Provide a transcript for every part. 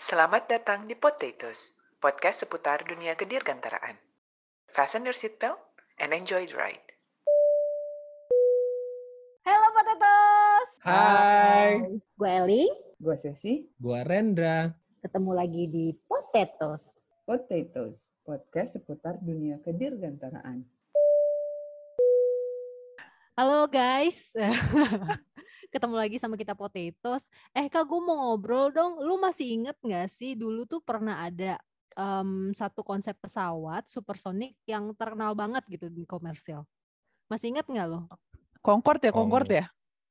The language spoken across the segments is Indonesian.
Selamat datang di Potatoes, podcast seputar dunia kedirgantaraan. Fasten your seatbelt and enjoy the ride. Halo Potatoes. Hai, Gue Eli, Gue Sesi, gua Rendra. ketemu lagi di Potatoes. Potatoes, podcast seputar dunia kedirgantaraan. Halo guys, ketemu lagi sama kita Potatoes. Eh kak, gue mau ngobrol dong. Lu masih inget nggak sih dulu tuh pernah ada em, satu konsep pesawat supersonik yang terkenal banget gitu di komersial. Masih inget nggak lo? Concord ya, Concord Oh. ya?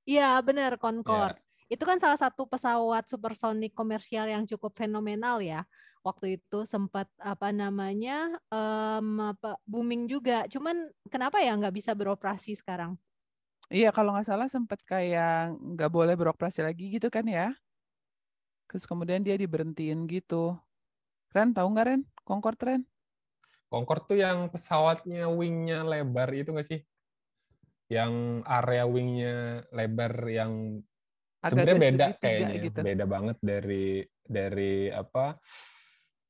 Iya bener, Concorde. Itu kan salah satu pesawat supersonik komersial yang cukup fenomenal ya. Waktu itu sempat apa namanya em, apa, booming juga. Cuman kenapa ya nggak bisa beroperasi sekarang? Iya, kalau nggak salah sempat kayak nggak boleh beroperasi lagi gitu kan ya? Terus kemudian dia diberhentiin gitu. Ren, tahu nggak Ren? Concord Ren? Concorde tuh yang pesawatnya wingnya lebar itu nggak sih? Yang area wingnya lebar yang sebenarnya Agak-agak beda kayaknya, gitu. beda banget dari dari apa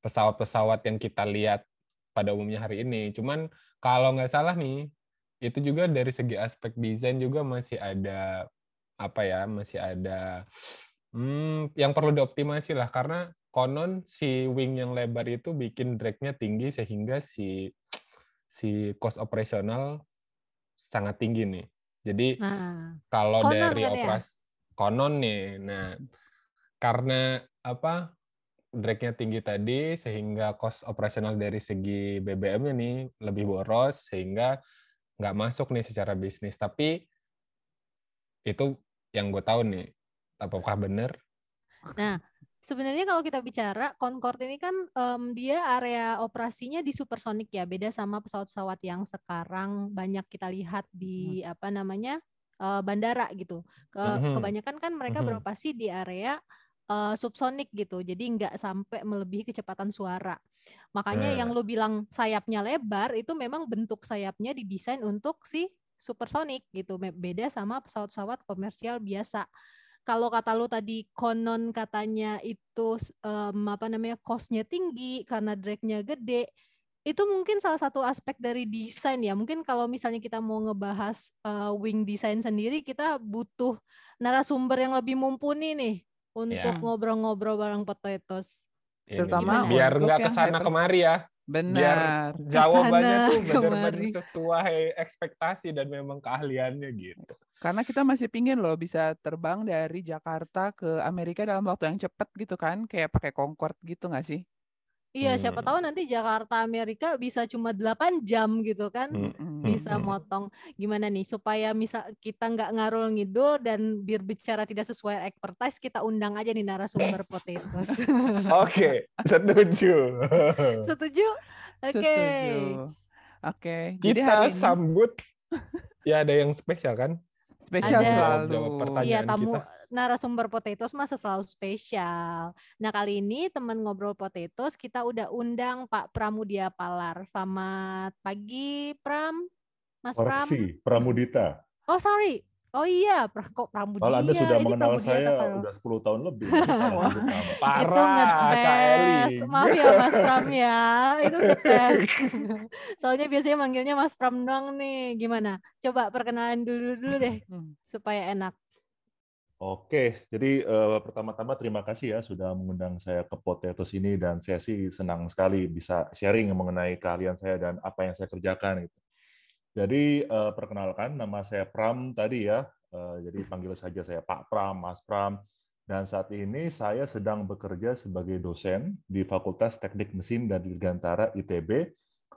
pesawat-pesawat yang kita lihat pada umumnya hari ini. Cuman kalau nggak salah nih, itu juga dari segi aspek desain juga masih ada apa ya, masih ada hmm, yang perlu dioptimasi lah karena konon si wing yang lebar itu bikin drag-nya tinggi sehingga si si cost operasional sangat tinggi nih. Jadi Nah, kalau dari kan ya? operasi konon nih, nah karena apa drag-nya tinggi tadi sehingga cost operasional dari segi BBM-nya nih lebih boros sehingga nggak masuk nih secara bisnis. Tapi itu yang gue tahu nih, apakah benar? Sebenarnya kalau kita bicara Concorde ini kan em, dia area operasinya di supersonik ya, beda sama pesawat-pesawat yang sekarang banyak kita lihat di apa namanya eh, bandara gitu. Ke, Mhm. Kebanyakan kan mereka Mhm. beroperasi di area eh, subsonik gitu, jadi nggak sampai melebihi kecepatan suara. Makanya Nah. yang lu bilang sayapnya lebar itu memang bentuk sayapnya didesain untuk si supersonik gitu, beda sama pesawat-pesawat komersial biasa. Kalau kata lu tadi konon katanya itu em, apa namanya cost-nya tinggi karena drag-nya gede itu mungkin salah satu aspek dari desain ya. Mungkin kalau misalnya kita mau ngebahas eh, wing design sendiri kita butuh narasumber yang lebih mumpuni nih untuk Ya. ngobrol-ngobrol bareng potatoes Ini Terutama nih, biar untuk nggak ke sana kemari ya. Benar. Jawabannya Ke sana tuh benar-benar sesuai ekspektasi dan memang keahliannya gitu. Karena kita masih pingin loh bisa terbang dari Jakarta ke Amerika dalam waktu yang cepat gitu kan. Kayak pakai Concord gitu nggak sih? Iya siapa Hmm. tahu nanti Jakarta Amerika bisa cuma 8 jam gitu kan Hmm. Mm-mm. bisa Hmm. motong gimana nih supaya misal kita nggak ngarul ngidul dan biar bicara tidak sesuai expertise kita undang aja nih narasumber potatoes Oke, setuju. setuju oke Setuju. Oke. Jadi Kita hari ini sambut ya ada yang spesial kan? spesial Ada. selalu. Jawab pertanyaan. iya tamu kita. Narasumber potatoes masa selalu spesial nah kali ini teman ngobrol potatoes kita udah undang Pak Pramudia Palar selamat pagi Pram Mas Pram Koreksi, Pramudita. oh sorry oh iya kok Pramudia Kalau Anda sudah Ini mengenal Pramudia saya Palar. udah 10 tahun lebih. Itu ngetes. Maaf ya Mas Pram ya, itu ngetes. Soalnya biasanya manggilnya Mas Pram doang nih. Gimana? Coba perkenalan dulu dulu deh Hmm. supaya enak. Oke, jadi eh, pertama-tama terima kasih ya sudah mengundang saya ke Potatoes ini dan saya sih senang sekali bisa sharing mengenai keahlian saya dan apa yang saya kerjakan gitu. Jadi eh, perkenalkan nama saya Pram tadi ya. Eh, jadi panggil saja saya Pak Pram, Mas Pram. Dan saat ini saya sedang bekerja sebagai dosen di Fakultas Teknik Mesin dan Dirgantara ITB,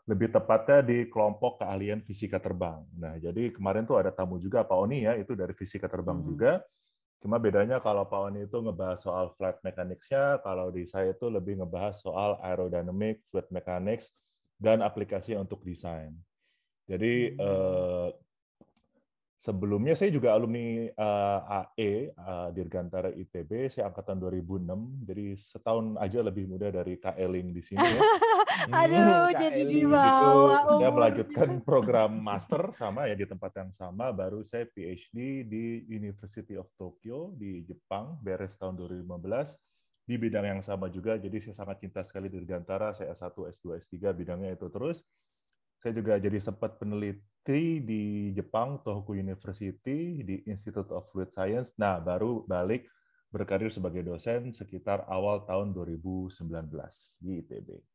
lebih tepatnya di kelompok keahlian fisika terbang. Nah, jadi kemarin tuh ada tamu juga Pak Oni ya, itu dari fisika terbang Hmm. juga. Cuma bedanya kalau Pak Oni itu ngebahas soal flight mechanics-nya, kalau di saya itu lebih ngebahas soal aerodynamic, fluid mechanics, dan aplikasi untuk desain. Jadi eh, sebelumnya saya juga alumni eh, AE eh, Dirgantara ITB, saya angkatan 2006, jadi setahun aja lebih muda dari Kak Eling di sini ya. Aduh, Kak jadi di bawah saya melanjutkan program master sama ya di tempat yang sama, baru saya PhD di University of Tokyo di Jepang, beres tahun 2015. di bidang yang sama juga. Jadi saya sangat cinta sekali Dirgantara. Saya S1, S2, S3 bidangnya itu terus. Saya juga jadi sempat peneliti di Jepang, Tohoku University, di Institute of Fluid Science. Nah, baru balik berkarir sebagai dosen sekitar awal tahun 2019 di ITB.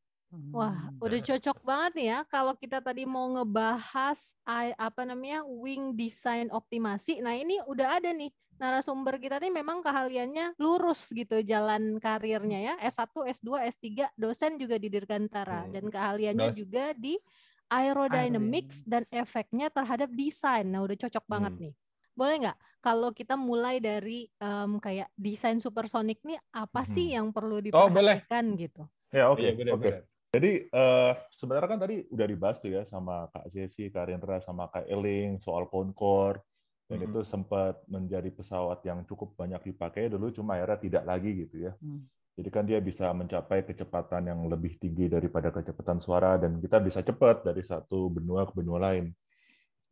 Wah, Hmm. udah cocok banget nih ya kalau kita tadi mau ngebahas apa namanya wing design optimasi. Nah, ini udah ada nih narasumber kita nih memang keahliannya lurus gitu jalan karirnya ya. S1, S2, S3, dosen juga di Dirgantara Hmm. dan keahliannya Dos- juga di aerodynamics dan efeknya terhadap desain. Nah, udah cocok banget Hmm. nih. Boleh nggak kalau kita mulai dari em, kayak desain supersonik nih apa sih Hmm. yang perlu Oh, boleh. diperhatikan gitu? Ya, oke. Iya, benar, oke. benar. Jadi eh, sebenarnya kan tadi udah dibahas tuh ya sama Kak Jesse, Kak Rendra, sama Kak Eling soal Concorde. Dan Mhm. itu sempat menjadi pesawat yang cukup banyak dipakai dulu, cuma akhirnya tidak lagi gitu ya. Hmm. Jadi kan dia bisa mencapai kecepatan yang lebih tinggi daripada kecepatan suara dan kita bisa cepat dari satu benua ke benua lain.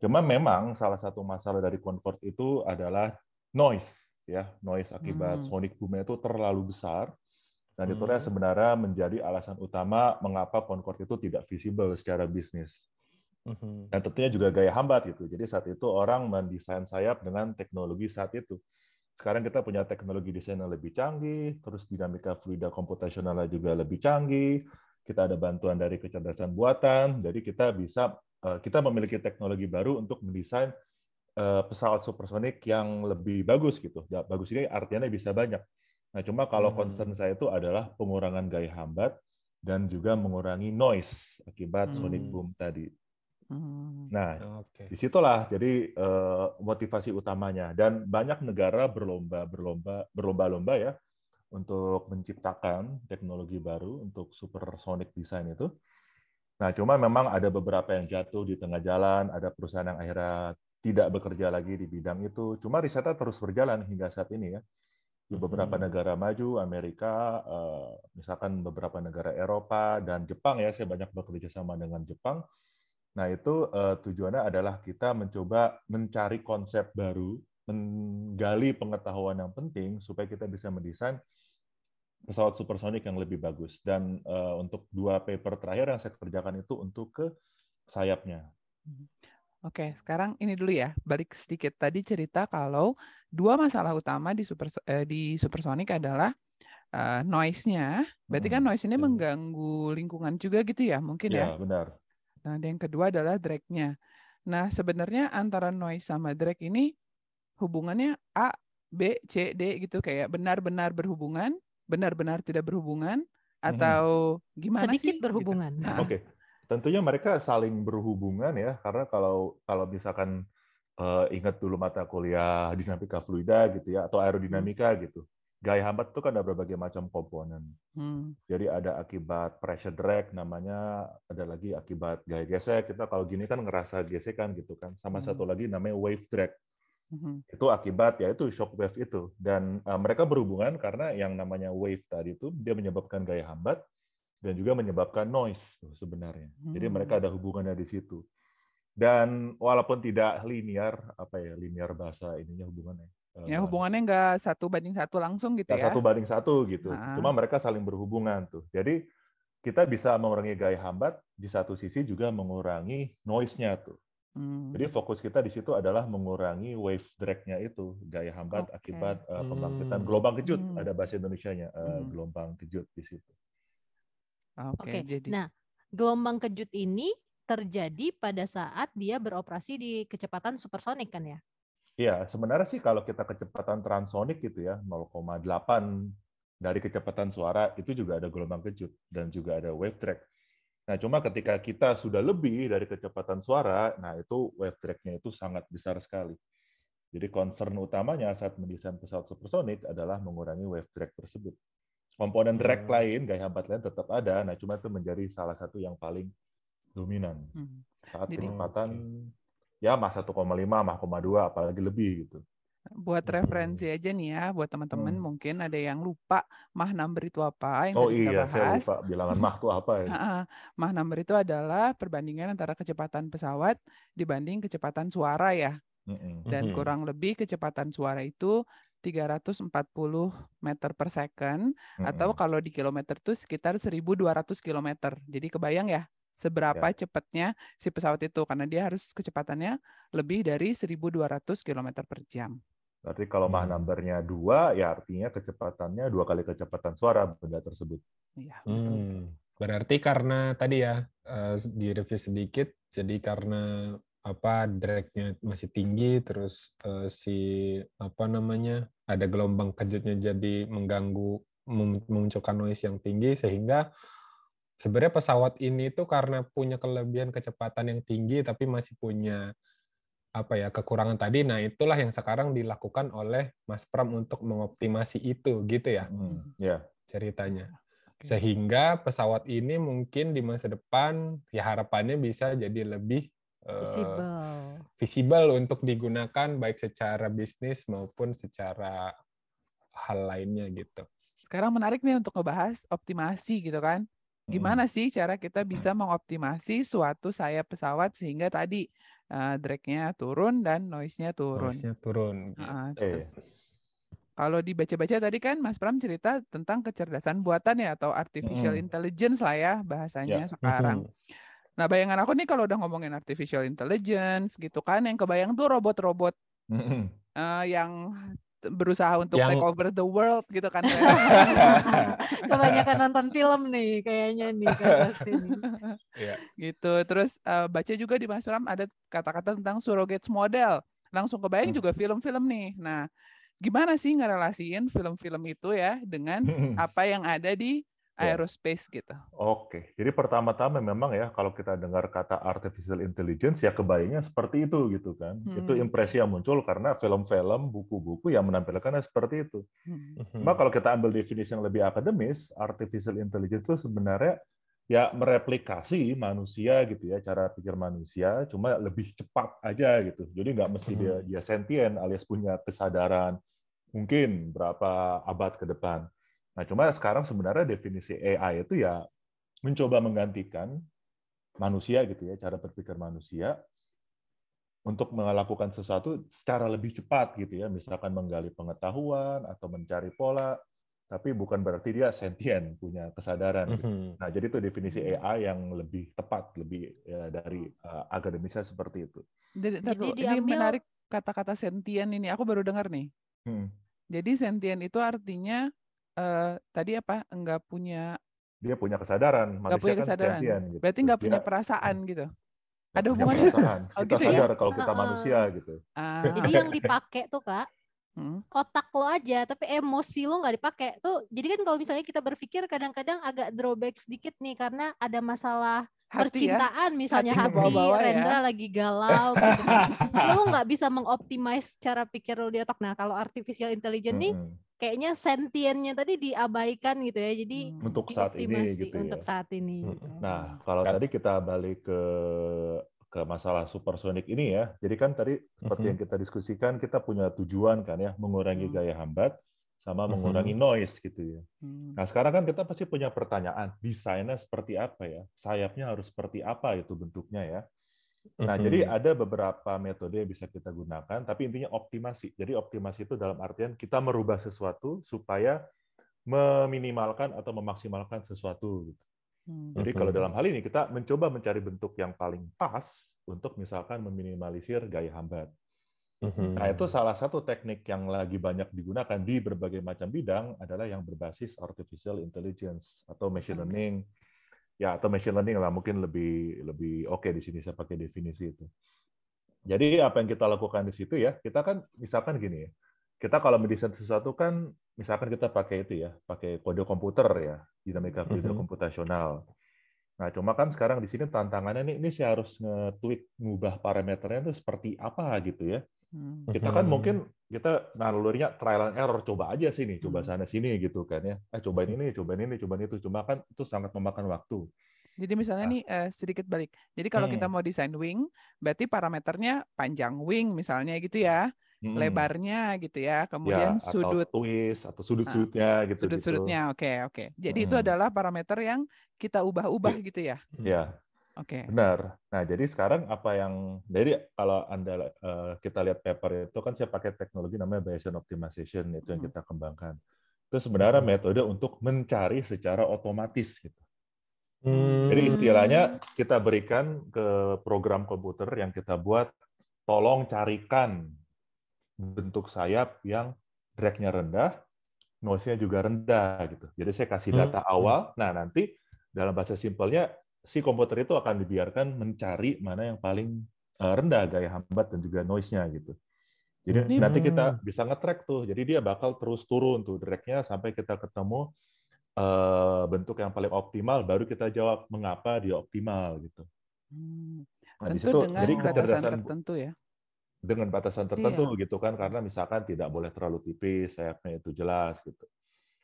Cuma memang salah satu masalah dari Concorde itu adalah noise ya, noise akibat Hmm. sonic boom itu terlalu besar. Dan itu Hmm. sebenarnya menjadi alasan utama mengapa Concorde itu tidak visible secara bisnis. Mhm. Dan tentunya juga gaya hambat gitu. Jadi saat itu orang mendesain sayap dengan teknologi saat itu. Sekarang kita punya teknologi desain yang lebih canggih, terus dinamika fluida komputasionalnya juga lebih canggih. Kita ada bantuan dari kecerdasan buatan, jadi kita bisa eh, kita memiliki teknologi baru untuk mendesain eh, pesawat supersonik yang lebih bagus gitu. Ya, bagus ini artinya bisa banyak. Nah, cuma kalau Hmm. concern saya itu adalah pengurangan gaya hambat dan juga mengurangi noise akibat sonic Hmm. boom tadi. Hmm. Nah, Oke. di situlah jadi eh, motivasi utamanya dan banyak negara berlomba berlomba berlomba-lomba ya untuk menciptakan teknologi baru untuk supersonic design itu. Nah, cuma memang ada beberapa yang jatuh di tengah jalan, ada perusahaan yang akhirnya tidak bekerja lagi di bidang itu. Cuma risetnya terus berjalan hingga saat ini ya. Di beberapa Mhm. negara maju, Amerika, eh, misalkan beberapa negara Eropa dan Jepang ya, saya banyak bekerja sama dengan Jepang. Nah, itu eh, tujuannya adalah kita mencoba mencari konsep baru, menggali pengetahuan yang penting supaya kita bisa mendesain pesawat supersonik yang lebih bagus. Dan eh, untuk dua paper terakhir yang saya kerjakan itu untuk ke sayapnya. Oke, sekarang ini dulu ya. Balik sedikit tadi cerita kalau dua masalah utama di super eh, di supersonic adalah eh, noise-nya. Berarti kan Hmm, noise ini mengganggu lingkungan juga gitu ya, mungkin ya. Ya, benar. Nah, dan yang kedua adalah drag-nya. Nah, sebenarnya antara noise sama drag ini hubungannya A, B, C, D gitu kayak benar-benar berhubungan, benar-benar tidak berhubungan, atau gimana Sedikit sih? gitu. berhubungan. Ah, Oke, tentunya mereka saling berhubungan ya, karena kalau kalau misalkan eh, ingat dulu mata kuliah dinamika fluida gitu ya, atau aerodinamika gitu, gaya hambat itu kan ada berbagai macam komponen. Hmm, Jadi ada akibat pressure drag namanya, ada lagi akibat gaya gesek. Kita kalau gini kan ngerasa gesekan gitu kan. Sama Hmm. satu lagi namanya wave drag. mhm. Itu akibat ya itu shock wave itu. Dan eh, mereka berhubungan karena yang namanya wave tadi itu dia menyebabkan gaya hambat dan juga menyebabkan noise sebenarnya. Jadi mereka Hmm. ada hubungannya di situ. Dan walaupun tidak linear, apa ya linear bahasa ininya hubungannya. Ya Eh, hubungannya nggak satu banding satu langsung gitu ya. satu banding satu gitu. Ah. Cuma mereka saling berhubungan tuh. Jadi kita bisa mengurangi gaya hambat di satu sisi juga mengurangi noise-nya tuh. Hmm. Jadi fokus kita di situ adalah mengurangi wave drag-nya itu, gaya hambat Oke. akibat uh, pembangkitan Hmm. gelombang kejut. Hmm. Ada bahasa Indonesianya, uh, Hmm. gelombang kejut di situ. Oke, Oke. jadi Nah, gelombang kejut ini terjadi pada saat dia beroperasi di kecepatan supersonik kan ya? Iya, sebenarnya sih kalau kita kecepatan transsonik gitu ya, 0,8 dari kecepatan suara itu juga ada gelombang kejut dan juga ada wave drag. Nah, cuma ketika kita sudah lebih dari kecepatan suara, nah itu wave drag-nya itu sangat besar sekali. Jadi concern utamanya saat mendesain pesawat supersonik adalah mengurangi wave drag tersebut. Komponen drag Hmm. lain, gaya hambat lain tetap ada, nah cuma itu menjadi salah satu yang paling dominan hmm. saat Jadi- kecepatan ya mah 1,5, mah 0,2, apalagi lebih gitu. buat Hmm. referensi aja nih ya, buat teman-teman Hmm. mungkin ada yang lupa mah number itu apa yang Oh tadi kita iya, saya bahas. lupa bilangan mah itu apa ya. Mach number itu adalah perbandingan antara kecepatan pesawat dibanding kecepatan suara ya. Dan Mhm. kurang lebih kecepatan suara itu 340 meter per second atau Mm-mm. kalau di kilometer itu sekitar 1.200 kilometer. Jadi kebayang ya seberapa cepatnya si pesawat itu karena dia harus kecepatannya lebih dari 1.200 kilometer per jam. Berarti kalau Mach Hmm. number-nya dua, ya artinya kecepatannya dua kali kecepatan suara benda tersebut. Iya, betul. Hmm, berarti karena tadi ya eh, direview sedikit, jadi karena apa drag-nya masih tinggi, terus eh, si apa namanya ada gelombang kejutnya jadi mengganggu mem- memunculkan noise yang tinggi sehingga sebenarnya pesawat ini tuh karena punya kelebihan kecepatan yang tinggi tapi masih punya apa ya kekurangan tadi. Nah itulah yang sekarang dilakukan oleh Mas Pram untuk mengoptimasi itu gitu ya Hmm, Ya, ceritanya. Sehingga pesawat ini mungkin di masa depan ya harapannya bisa jadi lebih Visible. visible untuk digunakan baik secara bisnis maupun secara hal lainnya gitu. Sekarang menarik nih untuk ngebahas optimasi gitu kan. Gimana sih cara kita bisa mengoptimasi suatu sayap pesawat sehingga tadi uh, drag-nya turun dan noise-nya turun. Noise-nya turun. gitu. Eh. terus Kalau dibaca-baca tadi kan Mas Pram cerita tentang kecerdasan buatan ya atau artificial Mm-mm. intelligence lah ya bahasanya Ya. sekarang. Mhm. Nah, bayangan aku nih kalau udah ngomongin artificial intelligence gitu kan yang kebayang tuh robot-robot eh, yang berusaha untuk Yang- take over the world gitu kan. Kebanyakan nonton film nih kayaknya nih ini. Iya. gitu. Terus eh, baca juga di Mas Pram ada kata-kata tentang surrogates model. Langsung kebayang Hmm. juga film-film nih. Nah, gimana sih ngerelasiin film-film itu ya dengan apa yang ada di Ya. Aerospace gitu. Oke, jadi pertama-tama memang ya kalau kita dengar kata artificial intelligence ya kebayangnya seperti itu gitu kan. Itu Hmm. impresi yang muncul karena film-film, buku-buku yang menampilkannya seperti itu. Hmm. Cuma kalau kita ambil definisi yang lebih akademis, artificial intelligence itu sebenarnya ya mereplikasi manusia gitu ya, cara pikir manusia, cuma lebih cepat aja gitu. Jadi nggak mesti dia dia sentient alias punya kesadaran mungkin berapa abad ke depan. Nah, cuma sekarang sebenarnya definisi AI itu ya mencoba menggantikan manusia gitu ya, cara berpikir manusia untuk melakukan sesuatu secara lebih cepat gitu ya, misalkan menggali pengetahuan atau mencari pola, tapi bukan berarti dia sentient, punya kesadaran. gitu. Mhm. Nah, jadi itu definisi AI yang lebih tepat, lebih ya, dari uh, akademisnya seperti itu. Jadi, Jadi ini diambil- menarik kata-kata sentient ini. Aku baru dengar nih. Hmm. Jadi sentient itu artinya eh, tadi apa? Enggak punya Dia punya kesadaran, Nggak punya kan kesadaran. sentient, gitu. berarti nggak punya Dia perasaan gitu. ada punya hubungannya? perasaan. Oh, Kita gitu ya? sadar kalau kita Heeh. manusia gitu. Ah, Jadi yang dipakai tuh kak hmm. otak lo aja, tapi emosi lo nggak dipakai. Tuh jadi kan kalau misalnya kita berpikir kadang-kadang agak drawback sedikit nih karena ada masalah hati ya. percintaan misalnya Hati hati, kebawa-bawa ya. Rendra lagi galau gitu. lo nggak bisa mengoptimize cara pikir lo di otak. Nah kalau artificial intelligence nih Mm-mm. Kayaknya sentiennya tadi diabaikan gitu ya. Jadi Hmm. Untuk saat ini gitu ya. untuk saat ini. Hmm. gitu. Nah, kalau Kan- tadi kita balik ke ke masalah supersonik ini ya. Jadi kan tadi seperti Mhm. yang kita diskusikan kita punya tujuan kan ya, mengurangi Hmm. gaya hambat sama Mhm. mengurangi noise gitu ya. Hmm. Nah, sekarang kan kita pasti punya pertanyaan, desainnya seperti apa ya? Sayapnya harus seperti apa itu bentuknya ya? Nah, Mhm. jadi ada beberapa metode yang bisa kita gunakan, tapi intinya optimasi. Jadi optimasi itu dalam artian kita merubah sesuatu supaya meminimalkan atau memaksimalkan sesuatu. gitu. Hmm. Jadi kalau Mhm. dalam hal ini kita mencoba mencari bentuk yang paling pas untuk misalkan meminimalisir gaya hambat. Mhm. Nah, itu salah satu teknik yang lagi banyak digunakan di berbagai macam bidang adalah yang berbasis artificial intelligence atau machine learning. Ya, atau machine learning lah mungkin lebih lebih oke di sini saya pakai definisi itu. Jadi apa yang kita lakukan di situ ya, kita kan misalkan gini ya. Kita kalau mendesain sesuatu kan misalkan kita pakai itu ya, pakai kode komputer ya, dinamika fluid Mhm. komputasional. Nah, cuma kan sekarang di sini tantangannya nih, ini saya harus nge-tweak, ngubah parameternya itu seperti apa gitu ya. Hmm. Kita kan Mhm. mungkin kita nalurinya trial and error, coba aja sini, coba Hmm. sana sini gitu kan ya. Eh cobain ini, cobain ini, cobain itu. Cuma kan itu sangat memakan waktu. Jadi misalnya Nah. nih eh, sedikit balik. Jadi kalau kita Hmm. mau desain wing, berarti parameternya panjang wing misalnya gitu ya, Mm-mm. lebarnya gitu ya, ya, kemudian atau sudut twist atau sudut-sudutnya gitu. sudut-sudutnya. Oke, oke. Jadi itu Hmm. adalah parameter yang kita ubah-ubah gitu ya. Ya. Oke. Benar. Nah, jadi sekarang apa yang jadi kalau Anda eh, kita lihat paper itu kan saya pakai teknologi namanya Bayesian optimization itu yang Hmm. kita kembangkan. Itu sebenarnya Hmm. metode untuk mencari secara otomatis gitu. Hmm. Jadi istilahnya kita berikan ke program komputer yang kita buat tolong carikan bentuk sayap yang drag-nya rendah, noise-nya juga rendah gitu. Jadi saya kasih Hmm. data awal, nah nanti dalam bahasa simpelnya si komputer itu akan dibiarkan mencari mana yang paling eh, rendah gaya hambat dan juga noise-nya gitu. Jadi Hmm. nanti kita bisa nge-track tuh. Jadi dia bakal terus turun tuh drag-nya sampai kita ketemu eh, bentuk yang paling optimal baru kita jawab mengapa dia optimal gitu. Hmm. Nah, di Tentu situ dengan jadi kecerdasan tertentu ya. Dengan batasan tertentu gitu kan karena misalkan tidak boleh terlalu tipis sayapnya itu jelas gitu.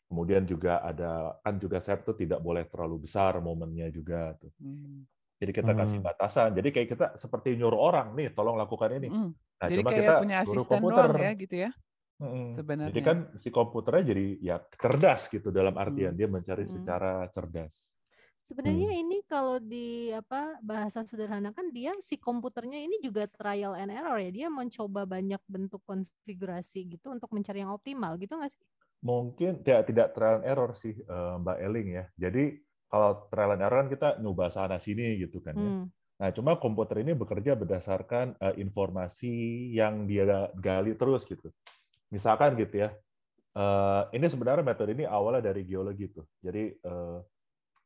Kemudian juga ada kan juga sayap itu tidak boleh terlalu besar momennya juga tuh. Hmm. Jadi kita kasih Hmm. batasan. Jadi kayak kita seperti nyuruh orang nih tolong lakukan ini. Mm. Nah, Jadi cuma kayak kita punya asisten komputer. doang ya gitu ya. Mm-mm. sebenarnya. Jadi kan si komputernya jadi ya cerdas gitu dalam artian Hmm. dia mencari Hmm. secara cerdas. Sebenarnya Hmm. ini kalau di apa bahasa sederhana kan dia si komputernya ini juga trial and error ya. Dia mencoba banyak bentuk konfigurasi gitu untuk mencari yang optimal gitu nggak sih? Mungkin tidak tidak trial and error sih eh, Mbak Eling ya. Jadi kalau trial and error kan kita nyoba sana sini gitu kan ya. Hmm. Nah, cuma komputer ini bekerja berdasarkan eh, informasi yang dia gali terus gitu. Misalkan gitu ya, eh, ini sebenarnya metode ini awalnya dari geologi tuh. Jadi eh,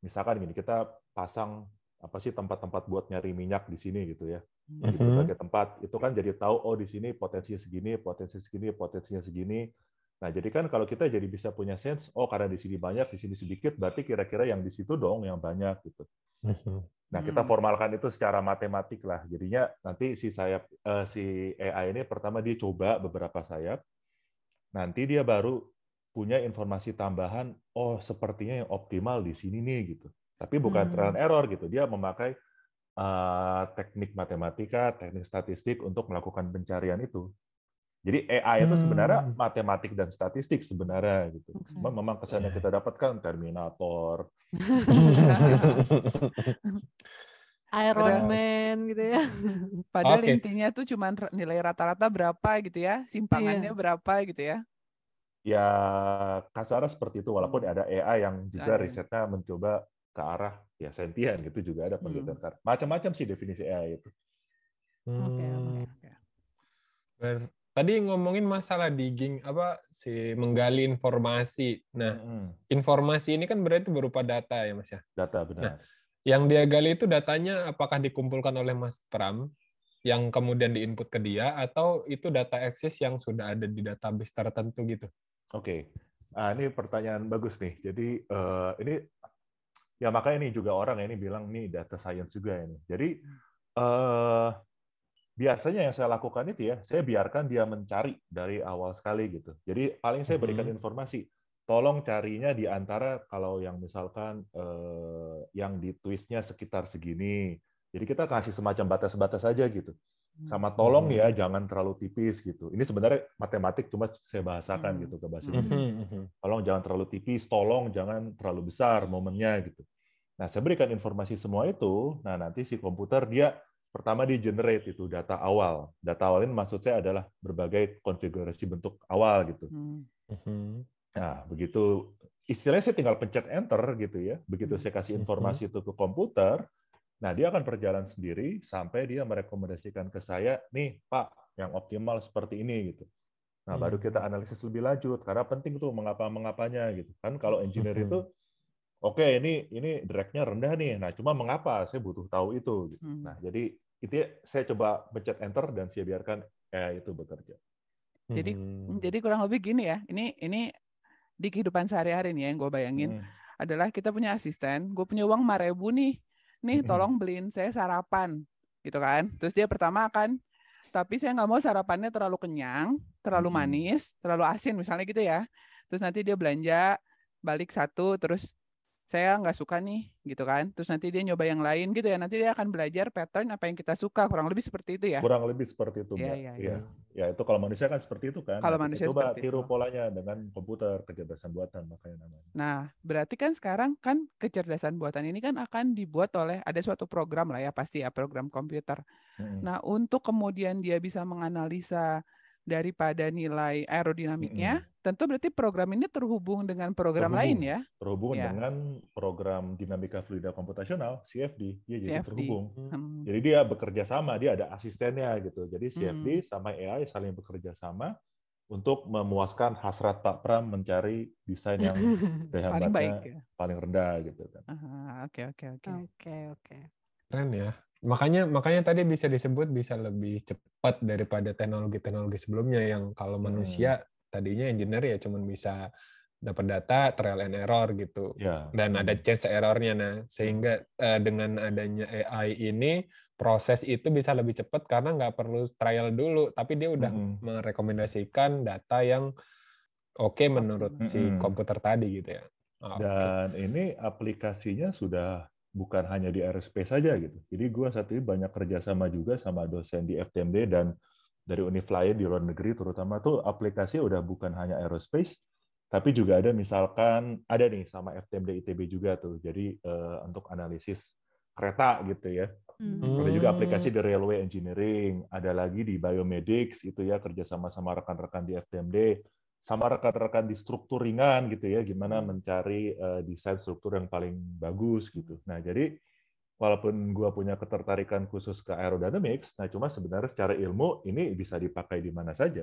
misalkan gini, kita pasang apa sih tempat-tempat buat nyari minyak di sini gitu ya, di Mhm. berbagai tempat. Itu kan jadi tahu oh di sini potensinya segini, potensi segini, potensinya segini. Nah, jadi kan kalau kita jadi bisa punya sense, oh karena di sini banyak, di sini sedikit, berarti kira-kira yang di situ dong yang banyak gitu. Mhm. Nah, kita Hmm. formalkan itu secara matematik lah. Jadinya nanti si sayap eh, si AI ini pertama dia coba beberapa sayap. Nanti dia baru punya informasi tambahan, oh sepertinya yang optimal di sini nih gitu. Tapi bukan Hmm. trial and error gitu. Dia memakai eh, teknik matematika, teknik statistik untuk melakukan pencarian itu. Jadi AI itu sebenarnya Hmm. matematik dan statistik sebenarnya gitu. Cuma memang kesan yang kita dapatkan Terminator, Iron Padahal- Man gitu ya. Padahal Oke. intinya tuh cuman nilai rata-rata berapa gitu ya, simpangannya Iya. berapa gitu ya. Ya kasarnya seperti itu walaupun Hmm. ada AI yang juga Ada. risetnya mencoba ke arah ya sentien gitu juga ada penelitian Hmm. Macam-macam sih definisi AI itu Oke, Hmm. Oke. Ber- Tadi ngomongin masalah digging apa si menggali informasi. Nah, Mm-mm. informasi ini kan berarti berupa data ya, Mas ya. data benar Yang dia gali itu datanya apakah dikumpulkan oleh Mas Pram yang kemudian diinput ke dia atau itu data eksis yang sudah ada di database tertentu gitu? Oke. Ah ini pertanyaan bagus nih. Jadi eh, ini ya makanya ini juga orang ya ini bilang nih data science juga ini. Jadi eh biasanya yang saya lakukan itu ya saya biarkan dia mencari dari awal sekali gitu. Jadi paling saya berikan Mhm. informasi tolong carinya di antara kalau yang misalkan eh, yang di twistnya sekitar segini. Jadi kita kasih semacam batas-batas saja gitu sama tolong ya jangan terlalu tipis gitu ini sebenarnya matematik cuma saya bahasakan Hmm. gitu ke bahasa Hmm. Indonesia tolong jangan terlalu tipis, tolong jangan terlalu besar momennya gitu. Nah, saya berikan informasi semua itu, nah nanti si komputer dia pertama di generate itu data awal. Data awal ini maksud saya adalah berbagai konfigurasi bentuk awal gitu. Hmm. Nah, begitu istilahnya saya tinggal pencet enter gitu ya. Begitu Hmm. saya kasih informasi itu ke komputer, nah dia akan berjalan sendiri sampai dia merekomendasikan ke saya, nih Pak, yang optimal seperti ini gitu. Nah, baru kita analisis lebih lanjut karena penting tuh mengapa-mengapanya gitu. Kan kalau engineer Mhm. itu oke ini ini drag-nya rendah nih. Nah, cuma mengapa? Saya butuh tahu itu gitu. Hmm. Nah, jadi itu ya, saya coba pencet enter dan saya biarkan eh itu bekerja. Jadi Mhm. jadi kurang lebih gini ya. Ini ini di kehidupan sehari-hari nih ya yang gue bayangin Hmm. adalah kita punya asisten, gue punya uang 5 ribu nih, nih tolong beliin saya sarapan, gitu kan? Terus dia pertama akan, tapi saya nggak mau sarapannya terlalu kenyang, terlalu manis, terlalu asin misalnya gitu ya. Terus nanti dia belanja balik satu, terus saya nggak suka nih gitu kan terus nanti dia nyoba yang lain gitu ya nanti dia akan belajar pattern apa yang kita suka kurang lebih seperti itu ya Kurang lebih seperti itu, Mbak. iya, Iya. Ya, itu kalau manusia kan seperti itu kan. Kalau manusia coba seperti tiru itu. polanya dengan komputer, kecerdasan buatan makanya namanya. Nah, berarti kan sekarang kan kecerdasan buatan ini kan akan dibuat oleh ada suatu program lah ya pasti ya program komputer. Mm-mm. Nah, untuk kemudian dia bisa menganalisa daripada nilai aerodinamiknya, tentu berarti program ini terhubung dengan program lain Terhubung. ya, Terhubung Iya. dengan program dinamika fluida komputasional (CFD), dia jadi CFD. terhubung. Hmm, Jadi dia bekerja sama, dia ada asistennya gitu. Jadi CFD Hmm. sama AI saling bekerja sama untuk memuaskan hasrat Pak Pram mencari desain yang daya paling baik. hambatnya ya. paling rendah gitu kan. Ah, Oke, oke, oke. Oke, oke. Keren ya. Makanya makanya tadi bisa disebut bisa lebih cepat daripada teknologi-teknologi sebelumnya yang kalau Hmm. manusia tadinya engineer ya cuman bisa dapat data trial and error gitu. Ya. Dan ada Hmm. chance errornya nah sehingga eh, dengan adanya AI ini proses itu bisa lebih cepat karena nggak perlu trial dulu tapi dia udah Mm-mm. merekomendasikan data yang oke menurut si Mm-mm. komputer tadi gitu ya. Oke. Dan ini aplikasinya sudah bukan hanya di aerospace saja gitu. Jadi gua saat ini banyak kerjasama juga sama dosen di FTMD dan dari univ lain di luar negeri terutama tuh aplikasi udah bukan hanya aerospace, tapi juga ada misalkan ada nih sama FTMD ITB juga tuh. Jadi eh, untuk analisis kereta gitu ya. Hmm. Ada juga Hmm. aplikasi di railway engineering, ada lagi di biomedics itu ya kerjasama sama rekan-rekan di FTMD, sama rekan-rekan di struktur ringan gitu ya, gimana mencari eh, desain struktur yang paling bagus gitu. Nah jadi walaupun gua punya ketertarikan khusus ke aerodynamics, nah cuma sebenarnya secara ilmu ini bisa dipakai di mana saja.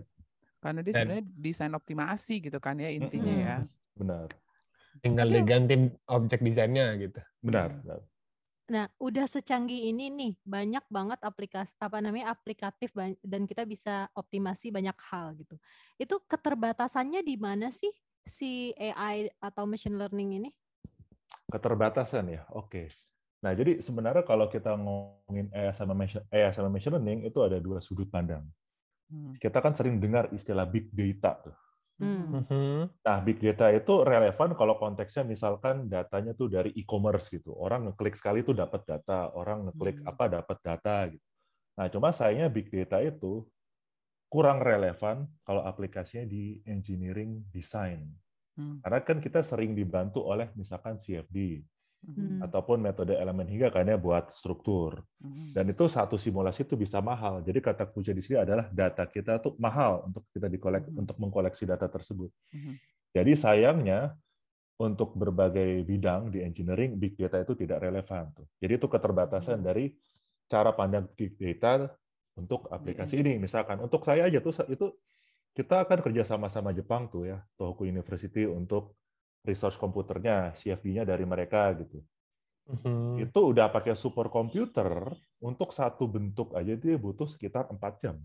Karena dia sebenarnya desain optimasi gitu kan ya intinya Mm-mm. ya. Benar, Tinggal diganti objek desainnya gitu. benar. benar. Nah, udah secanggih ini nih, banyak banget aplikasi apa namanya aplikatif dan kita bisa optimasi banyak hal gitu. Itu keterbatasannya di mana sih si AI atau machine learning ini? Keterbatasan ya, oke. Nah jadi sebenarnya kalau kita ngomongin AI sama machine, AI sama machine learning itu ada dua sudut pandang. Hmm. Kita kan sering dengar istilah big data tuh. Hmm. Mhm. Nah, big data itu relevan kalau konteksnya misalkan datanya tuh dari e-commerce gitu. Orang ngeklik sekali tuh dapat data, orang ngeklik Hmm. apa dapat data gitu. Nah, cuma sayangnya big data itu kurang relevan kalau aplikasinya di engineering design. Hmm. Karena kan kita sering dibantu oleh misalkan CFD Hmm. ataupun metode elemen hingga kan ya buat struktur. Hmm. Dan itu satu simulasi itu bisa mahal. Jadi kata kunci di sini adalah data kita tuh mahal untuk kita dikolek Mhm. untuk mengkoleksi data tersebut. Mhm. Jadi sayangnya untuk berbagai bidang di engineering big data itu tidak relevan tuh. Jadi itu keterbatasan Mhm. dari cara pandang big data untuk aplikasi ini. Misalkan untuk saya aja tuh itu kita akan kerja sama sama Jepang tuh ya, Tohoku University untuk resource komputernya, CFD-nya dari mereka gitu. Mhm. Itu udah pakai super komputer untuk satu bentuk aja dia butuh sekitar 4 jam.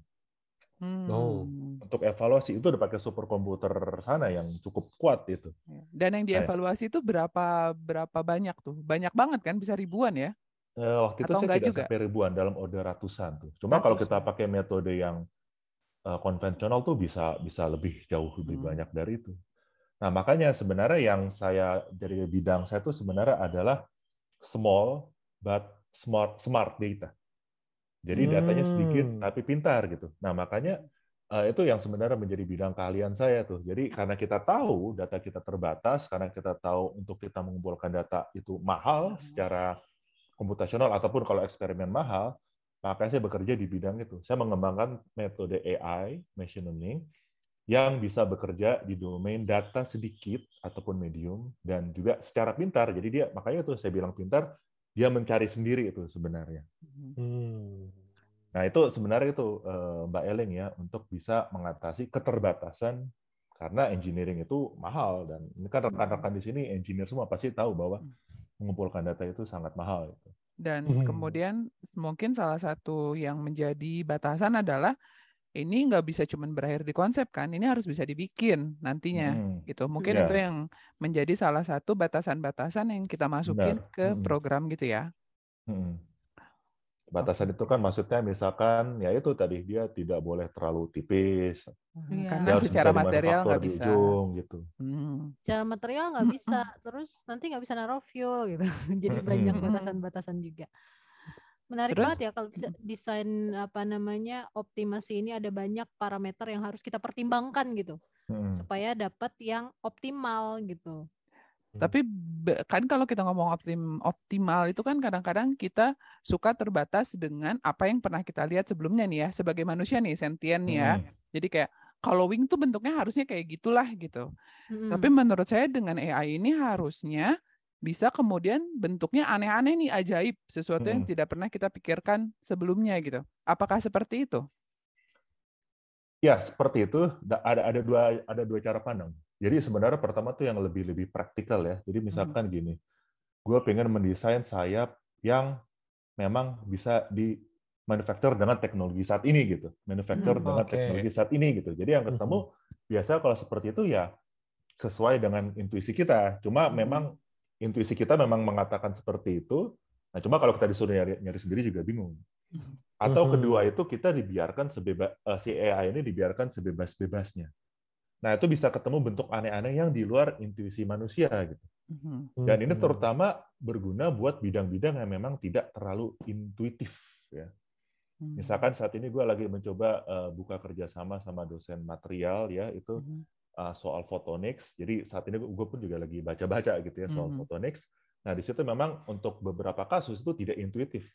Oh. Hmm. Untuk evaluasi itu udah pakai super komputer sana yang cukup kuat itu. Ya. Dan yang dievaluasi itu berapa berapa banyak tuh? Banyak banget kan, bisa ribuan ya? Eh, waktu itu saya enggak tidak juga? sampai ribuan dalam order ratusan tuh. Cuma kalau kita Ratusan. pakai metode yang eh, konvensional tuh bisa bisa lebih jauh lebih Hmm. banyak dari itu. Nah makanya sebenarnya yang saya dari bidang saya tuh sebenarnya adalah small but smart smart data. Jadi datanya sedikit Hmm. tapi pintar gitu. Nah makanya eh, itu yang sebenarnya menjadi bidang keahlian saya tuh. Jadi karena kita tahu data kita terbatas, karena kita tahu untuk kita mengumpulkan data itu mahal secara komputasional ataupun kalau eksperimen mahal, maka saya bekerja di bidang itu. Saya mengembangkan metode AI, machine learning, yang bisa bekerja di domain data sedikit ataupun medium dan juga secara pintar. Jadi dia makanya tuh saya bilang pintar, dia mencari sendiri itu sebenarnya. Hmm. Nah itu sebenarnya itu eh, Mbak Eleng ya untuk bisa mengatasi keterbatasan karena engineering itu mahal dan ini kan rekan-rekan di sini engineer semua pasti tahu bahwa mengumpulkan data itu sangat mahal. Dan Hmm. kemudian mungkin salah satu yang menjadi batasan adalah ini nggak bisa cuma berakhir di konsep kan, ini harus bisa dibikin nantinya Hmm, gitu. Mungkin Ya. itu yang menjadi salah satu batasan-batasan yang kita masukin Benar. ke Mm-mm. program gitu ya. hmm. Batasan itu kan maksudnya misalkan ya itu tadi dia tidak boleh terlalu tipis. Iya. Karena secara material nggak bisa. ujung gitu. Hmm. Cara material nggak bisa, terus nanti nggak bisa naruh fuel gitu. Jadi banyak Mm-mm. batasan-batasan juga. Menarik Terus- banget ya kalau desain apa namanya optimasi ini ada banyak parameter yang harus kita pertimbangkan gitu Mm-mm. supaya dapat yang optimal gitu. Tapi be- kan kalau kita ngomong optim, optimal itu kan kadang-kadang kita suka terbatas dengan apa yang pernah kita lihat sebelumnya nih ya sebagai manusia nih sentien nih ya. Jadi kayak kalau wing tuh bentuknya harusnya kayak gitulah gitu. Mm-mm. Tapi menurut saya dengan AI ini harusnya bisa kemudian bentuknya aneh-aneh nih ajaib, sesuatu yang tidak pernah kita pikirkan sebelumnya gitu. Apakah seperti itu? Ya, seperti itu. Da- Ada ada dua ada dua cara pandang. Jadi sebenarnya pertama tuh yang lebih lebih praktikal ya. Jadi misalkan gini, gue pengen mendesain sayap yang memang bisa di manufacture dengan teknologi saat ini gitu, manufacture Hmm, dengan oke. teknologi saat ini gitu. Jadi yang ketemu biasa kalau seperti itu ya sesuai dengan intuisi kita. Cuma Hmm. memang intuisi kita memang mengatakan seperti itu. Nah, cuma kalau kita disuruh nyari, nyari sendiri juga bingung. Atau Mhm. kedua itu kita dibiarkan sebebas eh, si AI ini dibiarkan sebebas-bebasnya. Nah, itu bisa ketemu bentuk aneh-aneh yang di luar intuisi manusia gitu. Mhm. Dan ini terutama berguna buat bidang-bidang yang memang tidak terlalu intuitif ya. Misalkan saat ini gue lagi mencoba eh, buka kerjasama sama dosen material ya itu. Uh, soal photonics. Jadi saat ini gue pun juga lagi baca-baca gitu ya soal Mhm. photonics. Nah di situ memang untuk beberapa kasus itu tidak intuitif.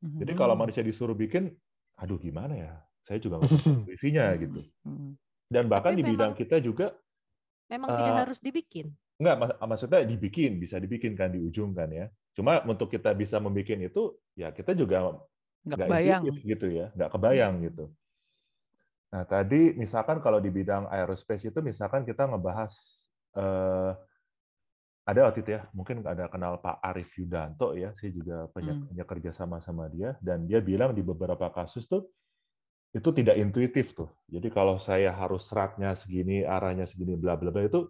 Mhm. Jadi kalau manusia disuruh bikin, aduh gimana ya? Saya juga nggak tahu intuisinya gitu. Mhm. Dan bahkan Tapi di bidang memang- kita juga Memang tidak Eh, harus dibikin. nggak mak- maksudnya dibikin bisa dibikin kan di ujung kan ya. Cuma untuk kita bisa membuat itu ya kita juga Nggak intuitif gitu ya, nggak kebayang gitu. Nah tadi misalkan kalau di bidang aerospace itu misalkan kita ngebahas eh, ada waktu itu ya, mungkin ada kenal Pak Arif Yudanto ya, saya juga banyak, Hmm. banyak kerja sama sama dia dan dia bilang di beberapa kasus tuh itu tidak intuitif tuh. Jadi kalau saya harus seratnya segini, arahnya segini, bla bla bla itu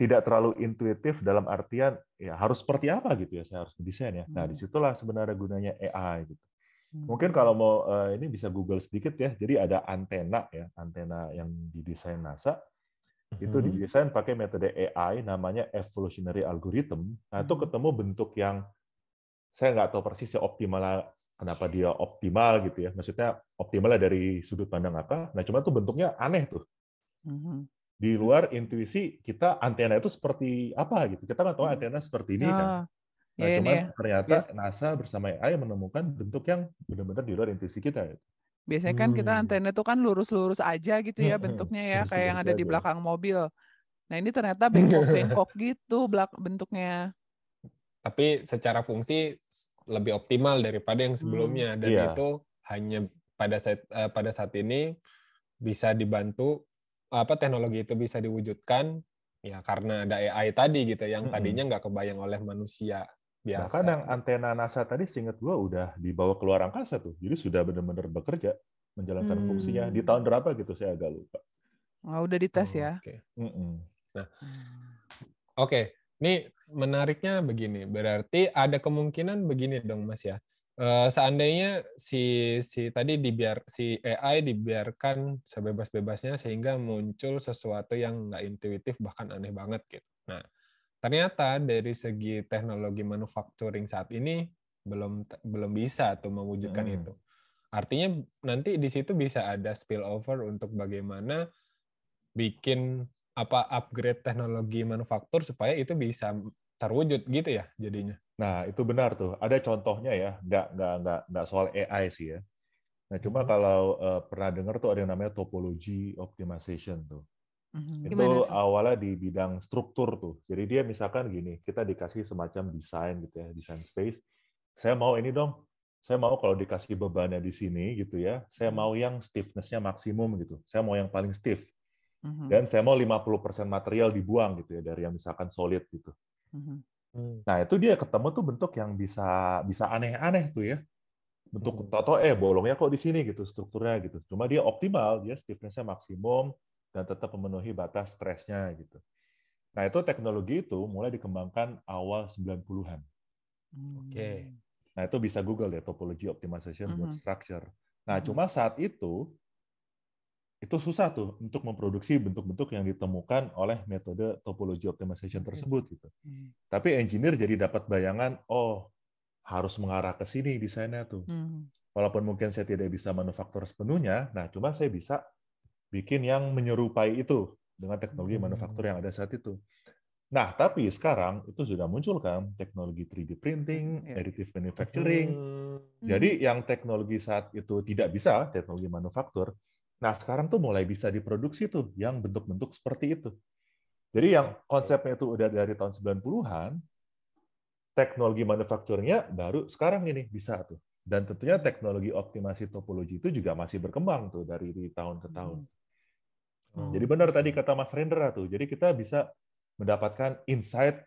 tidak terlalu intuitif dalam artian ya harus seperti apa gitu ya saya harus mendesain ya. Nah Hmm. di situlah sebenarnya gunanya AI gitu. Mungkin kalau mau eh, ini bisa Google sedikit ya. Jadi ada antena ya, antena yang didesain NASA itu Mhm. didesain pakai metode AI namanya evolutionary algorithm. Nah itu Mhm. ketemu bentuk yang saya nggak tahu persis ya optimal kenapa dia optimal gitu ya. Maksudnya optimalnya dari sudut pandang apa? Nah cuma tuh bentuknya aneh tuh. Mhm. Di luar intuisi kita antena itu seperti apa gitu. Kita nggak tahu antena seperti ini kan. Ah, Nah, ya ini cuman ya. ternyata Yes. NASA bersama AI menemukan bentuk yang benar-benar di luar intuisi kita. Biasanya kan kita Hmm. antena itu kan lurus-lurus aja gitu ya Hmm, bentuknya ya, kayak yang ada di belakang mobil. Nah ini ternyata bengkok-bengkok gitu belak bentuknya. Tapi secara fungsi lebih optimal daripada yang sebelumnya dan Iya. itu hanya pada saat eh, pada saat ini bisa dibantu apa teknologi itu bisa diwujudkan ya karena ada AI tadi gitu yang tadinya nggak kebayang oleh manusia biasa. Bahkan yang antena NASA tadi seingat gua udah dibawa keluar angkasa tuh. Jadi sudah benar-benar bekerja menjalankan Hmm. fungsinya. Di tahun berapa gitu saya agak lupa. Oh, udah dites Oh, ya. Oke. Mm-mm. Oke, ini menariknya begini. Berarti ada kemungkinan begini dong, Mas ya. Eh, seandainya si si tadi dibiar si AI dibiarkan sebebas-bebasnya sehingga muncul sesuatu yang nggak intuitif bahkan aneh banget gitu. Nah, ternyata dari segi teknologi manufacturing saat ini belum belum bisa tuh mewujudkan Hmm. itu. Artinya nanti di situ bisa ada spillover untuk bagaimana bikin apa upgrade teknologi manufaktur supaya itu bisa terwujud gitu ya jadinya. Nah, itu benar tuh. Ada contohnya ya, nggak nggak nggak nggak soal AI sih ya. Nah, cuma Mhm. kalau eh, pernah dengar tuh ada yang namanya topology optimization tuh. Mhm. Itu Gimana awalnya di bidang struktur tuh. Jadi dia misalkan gini, kita dikasih semacam desain gitu ya, desain space. Saya mau ini dong. Saya mau kalau dikasih bebannya di sini gitu ya, saya Hmm. mau yang stiffness-nya maksimum gitu. Saya mau yang paling stiff. Mhm. Dan saya mau 50% material dibuang gitu ya dari yang misalkan solid gitu. Mhm. Nah, itu dia ketemu tuh bentuk yang bisa bisa aneh-aneh tuh ya. Bentuk Hmm. toto eh bolongnya kok di sini gitu strukturnya gitu. Cuma dia optimal, dia stiffness-nya maksimum dan tetap memenuhi batas stresnya gitu. Nah, itu teknologi itu mulai dikembangkan awal 90-an. Oke. Nah, itu bisa Google ya, topology optimization buat Mhm. structure. Nah, Mhm. cuma saat itu, itu susah tuh untuk memproduksi bentuk-bentuk yang ditemukan oleh metode topology optimization tersebut. Gitu. Hmm. Tapi engineer jadi dapat bayangan, oh harus mengarah ke sini desainnya tuh. Hmm. Walaupun mungkin saya tidak bisa manufaktur sepenuhnya, nah cuma saya bisa bikin yang menyerupai itu dengan teknologi Hmm. manufaktur yang ada saat itu. Nah, tapi sekarang itu sudah muncul kan teknologi 3D printing, Iya. additive manufacturing. Hmm. Jadi yang teknologi saat itu tidak bisa, teknologi manufaktur, nah sekarang tuh mulai bisa diproduksi tuh yang bentuk-bentuk seperti itu. Jadi yang konsepnya itu udah dari tahun 90-an, teknologi manufakturnya baru sekarang ini bisa tuh. Dan tentunya teknologi optimasi topologi itu juga masih berkembang tuh dari tahun ke tahun. Hmm. Jadi benar tadi kata Mas Rendra tuh. Jadi kita bisa mendapatkan insight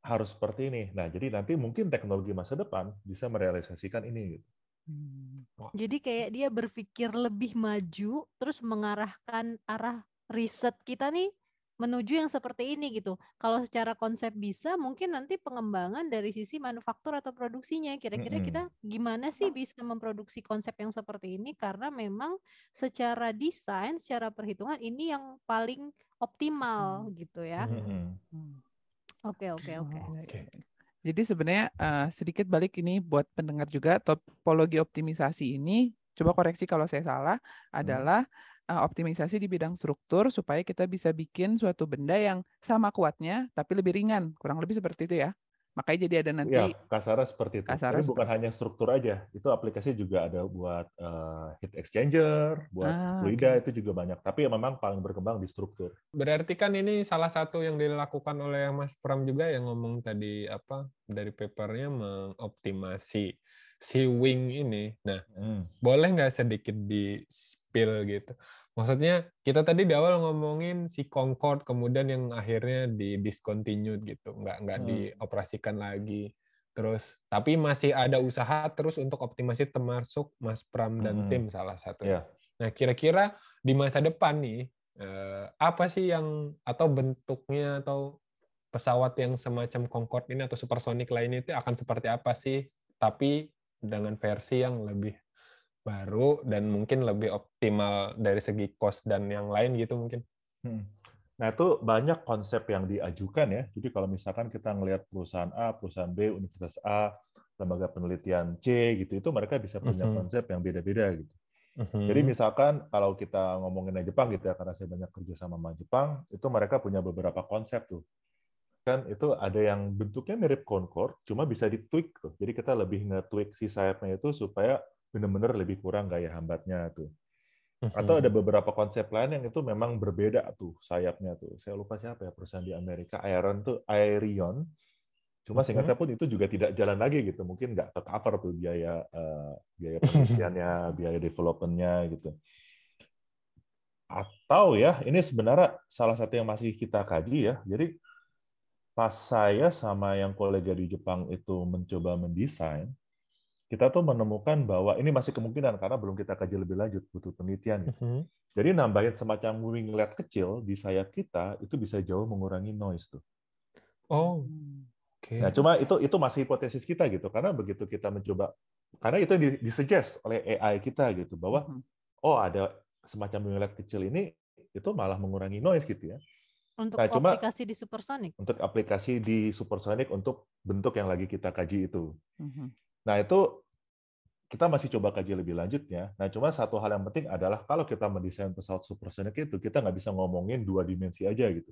harus seperti ini. Nah, jadi nanti mungkin teknologi masa depan bisa merealisasikan ini. gitu. Hmm. Jadi kayak dia berpikir lebih maju, terus mengarahkan arah riset kita nih menuju yang seperti ini gitu. Kalau secara konsep bisa, mungkin nanti pengembangan dari sisi manufaktur atau produksinya. Kira-kira Mm-mm. kita gimana sih bisa memproduksi konsep yang seperti ini? Karena memang secara desain, secara perhitungan ini yang paling optimal gitu ya. Hmm. Oke oke oke. Oke. Jadi sebenarnya eh, sedikit balik ini buat pendengar juga topologi optimisasi ini coba koreksi kalau saya salah adalah eh, optimisasi di bidang struktur supaya kita bisa bikin suatu benda yang sama kuatnya tapi lebih ringan kurang lebih seperti itu ya makanya jadi ada nanti Ya, kasarnya seperti itu. Kasarnya Tapi bukan seperti- hanya struktur aja. Itu aplikasi juga ada buat eh, heat exchanger, buat Ah, fluida oke. itu juga banyak. Tapi yang memang paling berkembang di struktur. Berarti kan ini salah satu yang dilakukan oleh Mas Pram juga yang ngomong tadi apa dari papernya mengoptimasi si wing ini. Nah, Hmm. boleh nggak sedikit di spill gitu? Maksudnya kita tadi di awal ngomongin si Concorde kemudian yang akhirnya di discontinued gitu, nggak nggak Hmm. dioperasikan lagi. Terus tapi masih ada usaha terus untuk optimasi termasuk Mas Pram dan Hmm. tim salah satunya. Ya. Nah, kira-kira di masa depan nih, eh, apa sih yang atau bentuknya atau pesawat yang semacam Concorde ini atau supersonic lainnya itu akan seperti apa sih? Tapi dengan versi yang lebih baru dan mungkin lebih optimal dari segi cost dan yang lain gitu mungkin. Hmm. Nah, itu banyak konsep yang diajukan ya. Jadi kalau misalkan kita ngelihat perusahaan A, perusahaan B, universitas A, lembaga penelitian C gitu, itu mereka bisa punya Mhm. konsep yang beda-beda gitu. Mhm. Jadi misalkan kalau kita ngomongin Jepang gitu ya, karena saya banyak kerja sama sama Jepang, itu mereka punya beberapa konsep tuh. Kan itu ada yang bentuknya mirip Concorde, cuma bisa ditweak tuh. Jadi kita lebih nge-tweak si sayapnya itu supaya benar-benar lebih kurang gaya hambatnya tuh. Atau ada Mhm. beberapa konsep lain yang itu memang berbeda tuh sayapnya tuh. Saya lupa siapa ya perusahaan di Amerika, Aeron tuh Aerion. Cuma seingat Mhm. saya pun itu juga tidak jalan lagi gitu. Mungkin nggak ke cover tuh biaya eh, biaya penelitiannya, biaya developmentnya gitu. Atau ya ini sebenarnya salah satu yang masih kita kaji ya. Jadi pas saya sama yang kolega di Jepang itu mencoba mendesain, kita tuh menemukan bahwa ini masih kemungkinan karena belum kita kaji lebih lanjut, butuh penelitian. gitu. Mhm. Jadi nambahin semacam winglet kecil di sayap kita itu bisa jauh mengurangi noise tuh. Oh, oke. Nah, cuma itu itu masih hipotesis kita gitu karena begitu kita mencoba karena itu di- disuggest oleh AI kita gitu bahwa Mhm. oh ada semacam winglet kecil ini itu malah mengurangi noise gitu ya. Untuk Nah, cuma- aplikasi di supersonic. Untuk aplikasi di supersonic untuk bentuk yang lagi kita kaji itu. Mhm. Nah, itu kita masih coba kaji lebih lanjutnya. Nah, cuma satu hal yang penting adalah kalau kita mendesain pesawat supersonik itu, kita nggak bisa ngomongin dua dimensi aja gitu.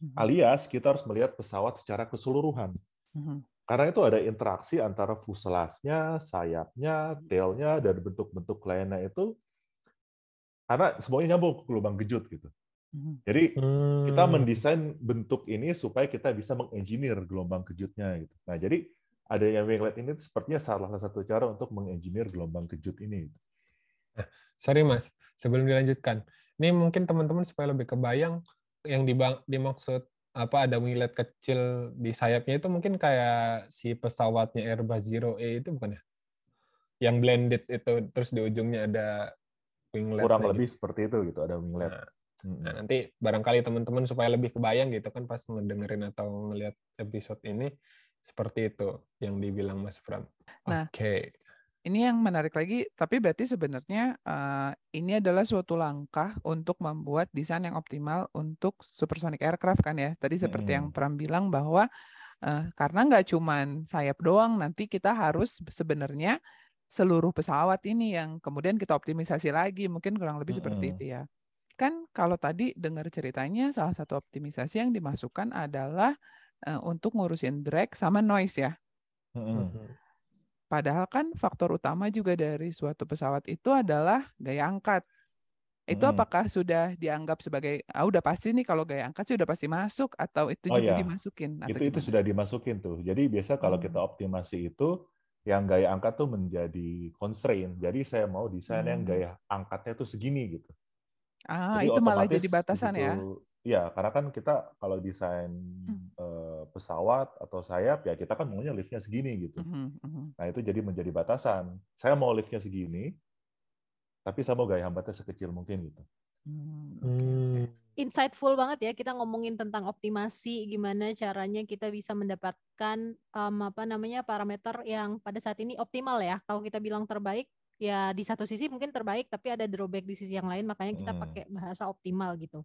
Mhm. Alias, kita harus melihat pesawat secara keseluruhan. Mhm. Karena itu ada interaksi antara fuselase-nya, sayapnya, tail-nya, dan bentuk-bentuk lainnya itu, karena semuanya nyambung ke lubang gejut gitu. Mhm. Jadi, kita Hmm. mendesain bentuk ini supaya kita bisa mengengineer gelombang kejutnya gitu. Nah, jadi adanya winglet ini sepertinya salah satu cara untuk mengengineer gelombang kejut ini. Sorry Mas, sebelum dilanjutkan. Ini mungkin teman-teman supaya lebih kebayang yang dimaksud apa ada winglet kecil di sayapnya itu mungkin kayak si pesawatnya Airbus Zero E itu bukan ya? Yang blended itu terus di ujungnya ada winglet. Kurang lebih seperti itu gitu, ada winglet. Nah, nah, nanti barangkali teman-teman supaya lebih kebayang gitu kan pas ngedengerin atau ngelihat episode ini seperti itu yang dibilang Mas Pram. Nah, Oke. Ini yang menarik lagi, tapi berarti sebenarnya eh, ini adalah suatu langkah untuk membuat desain yang optimal untuk supersonic aircraft kan ya. Tadi seperti yang Mm-mm. Pram bilang bahwa eh, karena nggak cuman sayap doang, nanti kita harus sebenarnya seluruh pesawat ini yang kemudian kita optimisasi lagi, mungkin kurang lebih seperti itu ya. Kan kalau tadi dengar ceritanya salah satu optimisasi yang dimasukkan adalah eh, untuk ngurusin drag sama noise ya. Mm-mm. Padahal kan faktor utama juga dari suatu pesawat itu adalah gaya angkat. Itu Mm-mm. apakah sudah dianggap sebagai ah udah pasti nih kalau gaya angkat sih udah pasti masuk atau itu Oh juga ya, dimasukin atau itu itu sudah dimasukin tuh. Jadi biasa kalau Hmm. kita optimasi itu yang gaya angkat tuh menjadi constraint. Jadi saya mau desain yang Hmm. gaya angkatnya tuh segini gitu. Ah, Jadi itu malah jadi batasan ya. begitu- Ya, karena kan kita kalau desain Hmm. eh, pesawat atau sayap ya kita kan maunya liftnya segini gitu. Mhm, mhm. Nah itu jadi menjadi batasan. Saya mau liftnya segini, tapi saya mau gaya hambatnya sekecil mungkin gitu. Hmm, oke, oke. insightful banget ya kita ngomongin tentang optimasi gimana caranya kita bisa mendapatkan em, apa namanya parameter yang pada saat ini optimal ya kalau kita bilang terbaik ya di satu sisi mungkin terbaik tapi ada drawback di sisi yang lain makanya kita Hmm. pakai bahasa optimal gitu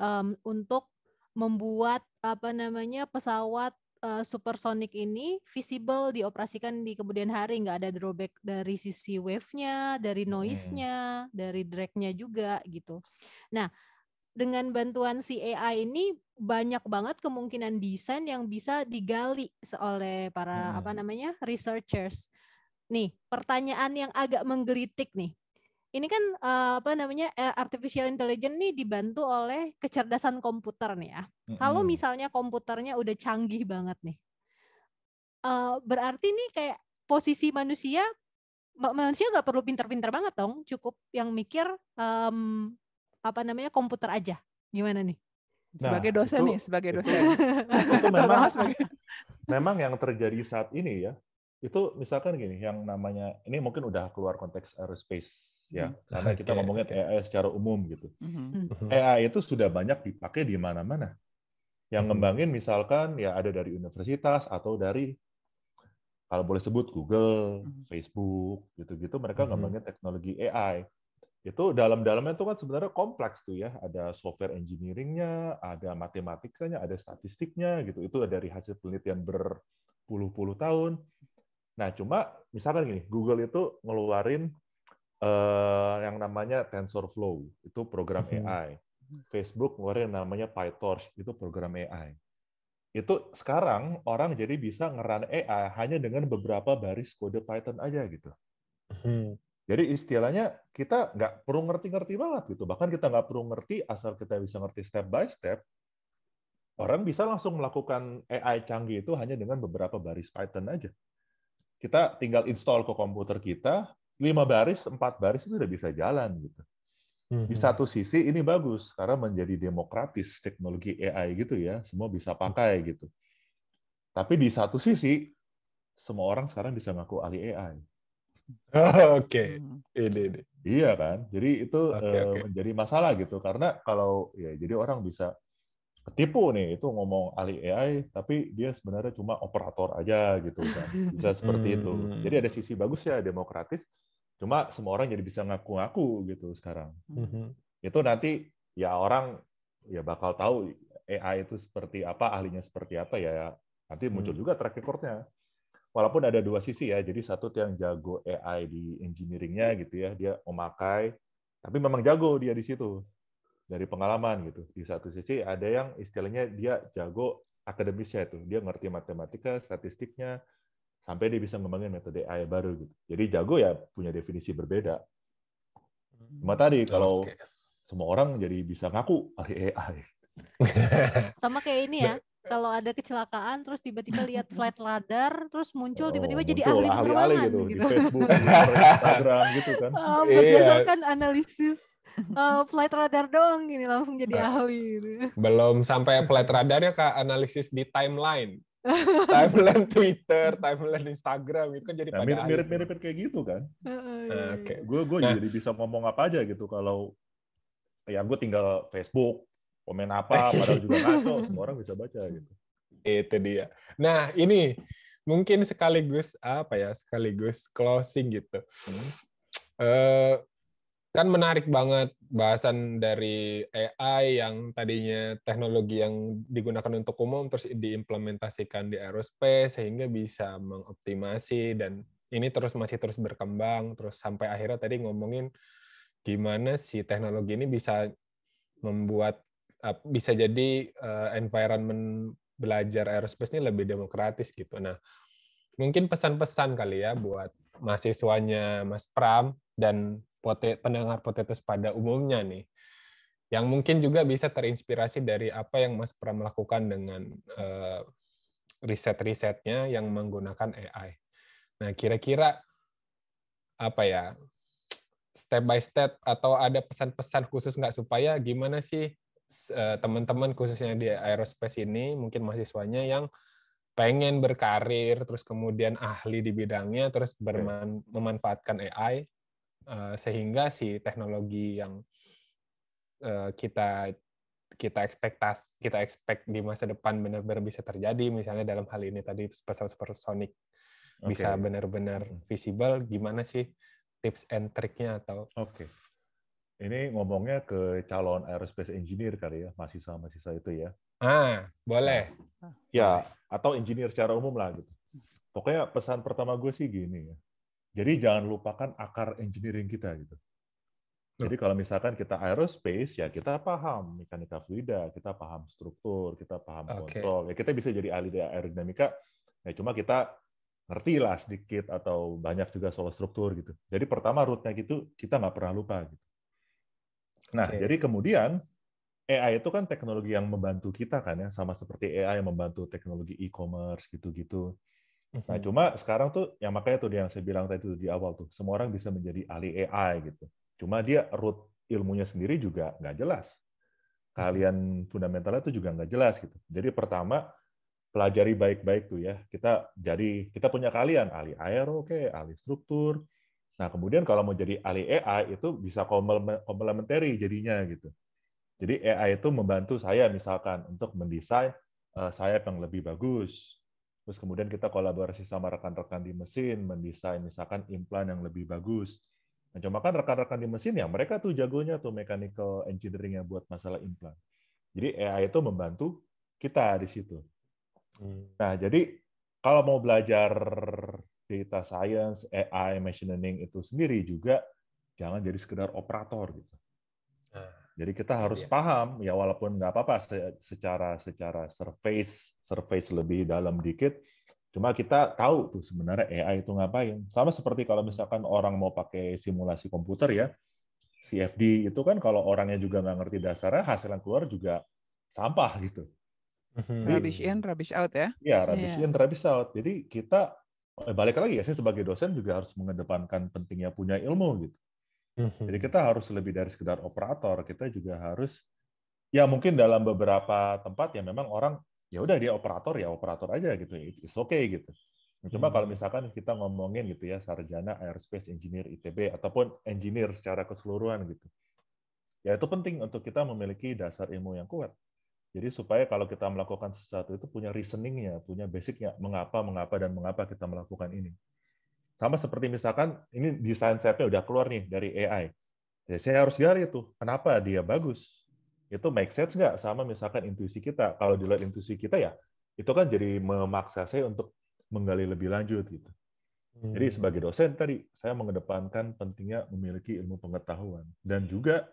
Em, untuk membuat apa namanya pesawat eh, supersonic ini visible dioperasikan di kemudian hari nggak ada drawback dari sisi wave-nya dari Hmm. noise-nya dari drag-nya juga gitu nah dengan bantuan si AI ini banyak banget kemungkinan desain yang bisa digali oleh para apa Hmm. namanya researchers. Nih, pertanyaan yang agak menggelitik nih. Ini kan eh, apa namanya eh, artificial intelligence nih dibantu oleh kecerdasan komputer nih ya. Kalau Mm-mm. misalnya komputernya udah canggih banget nih, eh, berarti nih kayak posisi manusia ma- manusia nggak perlu pinter-pinter banget dong, cukup yang mikir em, apa namanya komputer aja. Gimana nih? Sebagai Nah, dosen itu- nih, sebagai itu- dosen. itu memang Terutama sebagai memang yang terjadi saat ini ya itu misalkan gini yang namanya ini mungkin udah keluar konteks aerospace ya karena kita Oke, ngomongin oke. AI secara umum gitu. Mhm. AI itu sudah banyak dipakai di mana-mana. Yang ngembangin misalkan ya ada dari universitas atau dari kalau boleh sebut Google, Mhm. Facebook gitu-gitu mereka Mhm. ngembangin teknologi AI itu dalam-dalamnya itu kan sebenarnya kompleks tuh ya. Ada software engineering-nya ada matematikanya ada statistiknya gitu. Itu dari hasil penelitian berpuluh-puluh tahun. Nah cuma misalkan gini Google itu ngeluarin eh, yang namanya TensorFlow itu program Mhm. AI Facebook ngeluarin yang namanya PyTorch itu program AI itu sekarang orang jadi bisa ngeran AI hanya dengan beberapa baris kode Python aja gitu Hmm. jadi istilahnya kita nggak perlu ngerti-ngerti banget gitu. Bahkan kita nggak perlu ngerti asal kita bisa ngerti step by step. Orang bisa langsung melakukan AI canggih itu hanya dengan beberapa baris Python aja. Kita tinggal install ke komputer kita, lima baris, empat baris itu udah bisa jalan gitu. Di Mhm. satu sisi ini bagus karena menjadi demokratis teknologi AI gitu ya, semua bisa pakai gitu. Tapi di satu sisi semua orang sekarang bisa ngaku ahli AI. Oke, Mhm. ini, ini. Iya kan, jadi itu Oke, eh, oke. menjadi masalah gitu karena kalau ya jadi orang bisa ketipu nih itu ngomong ahli AI tapi dia sebenarnya cuma operator aja gitu kan bisa seperti itu. Hmm. Jadi ada sisi bagusnya demokratis, cuma semua orang jadi bisa ngaku-ngaku gitu sekarang. Mhm. Itu nanti ya orang ya bakal tahu AI itu seperti apa, ahlinya seperti apa ya nanti muncul Hmm. juga track record-nya. Walaupun ada dua sisi ya, jadi satu yang jago AI di engineering-nya gitu ya, dia memakai, tapi memang jago dia di situ dari pengalaman gitu. Di satu sisi ada yang istilahnya dia jago akademisnya itu, dia ngerti matematika, statistiknya, sampai dia bisa ngembangin metode AI baru gitu. Jadi jago ya punya definisi berbeda. Cuma tadi kalau Oke. semua orang jadi bisa ngaku ahli AI. Sama kayak ini ya. Kalau ada kecelakaan terus tiba-tiba lihat flight radar terus muncul tiba-tiba Oh, jadi muncul ahli penerbangan gitu, gitu. di Facebook, di Instagram gitu kan. Iya. berdasarkan analisis eh, flight radar doang gini langsung jadi Nah. ahli gitu. Belum sampai flight radarnya ke analisis di timeline. Timeline Twitter, timeline Instagram itu kan jadi Nah, pada mirip-mirip kayak gitu kan. Heeh. Oke. Gue gue Nah. jadi bisa ngomong apa aja gitu kalau ya gue tinggal Facebook komen apa padahal juga ngaco semua orang bisa baca gitu. Itu dia. Nah, ini mungkin sekaligus apa ya sekaligus closing gitu Hmm. Eh, kan menarik banget bahasan dari AI yang tadinya teknologi yang digunakan untuk umum terus diimplementasikan di aerospace sehingga bisa mengoptimasi dan ini terus masih terus berkembang terus sampai akhirnya tadi ngomongin gimana si teknologi ini bisa membuat bisa jadi uh, environment belajar aerospace ini lebih demokratis gitu. Nah, mungkin pesan-pesan kali ya buat mahasiswanya Mas Pram dan pote, pendengar Potetus pada umumnya nih, yang mungkin juga bisa terinspirasi dari apa yang Mas Pram lakukan dengan uh, riset-risetnya yang menggunakan AI. Nah, kira-kira apa ya step by step atau ada pesan-pesan khusus nggak supaya gimana sih eh, teman-teman khususnya di aerospace ini mungkin mahasiswanya yang pengen berkarir terus kemudian ahli di bidangnya terus berman, memanfaatkan AI eh, sehingga si teknologi yang eh, kita kita ekspektas kita expect di masa depan benar-benar bisa terjadi misalnya dalam hal ini tadi pesawat supersonik bisa Oke. benar-benar Mm-mm. visible gimana sih tips and triknya atau Oke. Ini ngomongnya ke calon aerospace engineer kali ya, mahasiswa-mahasiswa itu ya. ah boleh Ya, atau engineer secara umum lah gitu. Pokoknya pesan pertama gue sih gini ya. Jadi jangan lupakan akar engineering kita gitu. Jadi kalau misalkan kita aerospace ya kita paham mekanika fluida, kita paham struktur, kita paham Oke. kontrol. Ya kita bisa jadi ahli di aerodinamika. Ya cuma kita ngerti lah sedikit atau banyak juga soal struktur gitu. Jadi pertama root-nya gitu kita nggak pernah lupa gitu. Nah, Oke. jadi kemudian AI itu kan teknologi yang membantu kita kan ya, sama seperti AI yang membantu teknologi e-commerce gitu-gitu. Nah, Mhm. cuma sekarang tuh yang makanya tuh yang saya bilang tadi tuh di awal tuh, semua orang bisa menjadi ahli AI gitu. Cuma dia root ilmunya sendiri juga nggak jelas. Kalian fundamentalnya tuh juga nggak jelas gitu. Jadi pertama pelajari baik-baik tuh ya. Kita jadi kita punya kalian ahli aero, oke, ahli struktur. Nah, kemudian kalau mau jadi ahli AI itu bisa komplemen- komplementari jadinya gitu. Jadi AI itu membantu saya misalkan untuk mendesain eh, sayap yang lebih bagus. Terus kemudian kita kolaborasi sama rekan-rekan di mesin, mendesain misalkan implan yang lebih bagus. Nah, cuma kan rekan-rekan di mesin ya mereka tuh jagonya tuh mechanical engineering yang buat masalah implan. Jadi AI itu membantu kita di situ. Hmm. Nah, jadi kalau mau belajar data science, AI, machine learning itu sendiri juga jangan jadi sekedar operator gitu. Nah, Jadi kita harus Iya. paham ya walaupun nggak apa-apa se- secara secara surface surface lebih dalam dikit, cuma kita tahu tuh sebenarnya AI itu ngapain. Sama seperti kalau misalkan orang mau pakai simulasi komputer ya, CFD itu kan kalau orangnya juga nggak ngerti dasarnya, hasil yang keluar juga sampah gitu. Mhm. Rubbish in, rubbish out ya. Ya, rubbish Iya. in, rubbish out. Jadi kita eh, balik lagi ya, saya sebagai dosen juga harus mengedepankan pentingnya punya ilmu gitu. Mhm. Jadi kita harus lebih dari sekedar operator, kita juga harus ya mungkin dalam beberapa tempat ya memang orang ya udah dia operator ya operator aja gitu, it's okay gitu. Cuma kalau Hmm. misalkan kita ngomongin gitu ya sarjana aerospace engineer ITB ataupun engineer secara keseluruhan gitu, ya itu penting untuk kita memiliki dasar ilmu yang kuat. Jadi supaya kalau kita melakukan sesuatu itu punya reasoningnya, punya basicnya, mengapa, mengapa, dan mengapa kita melakukan ini. Sama seperti misalkan ini desain setnya udah keluar nih dari AI. Ya saya harus gali tuh, kenapa dia bagus. Itu make sense nggak sama misalkan intuisi kita. Kalau di luar intuisi kita ya, itu kan jadi memaksa saya untuk menggali lebih lanjut gitu. Jadi Hmm. sebagai dosen tadi saya mengedepankan pentingnya memiliki ilmu pengetahuan dan juga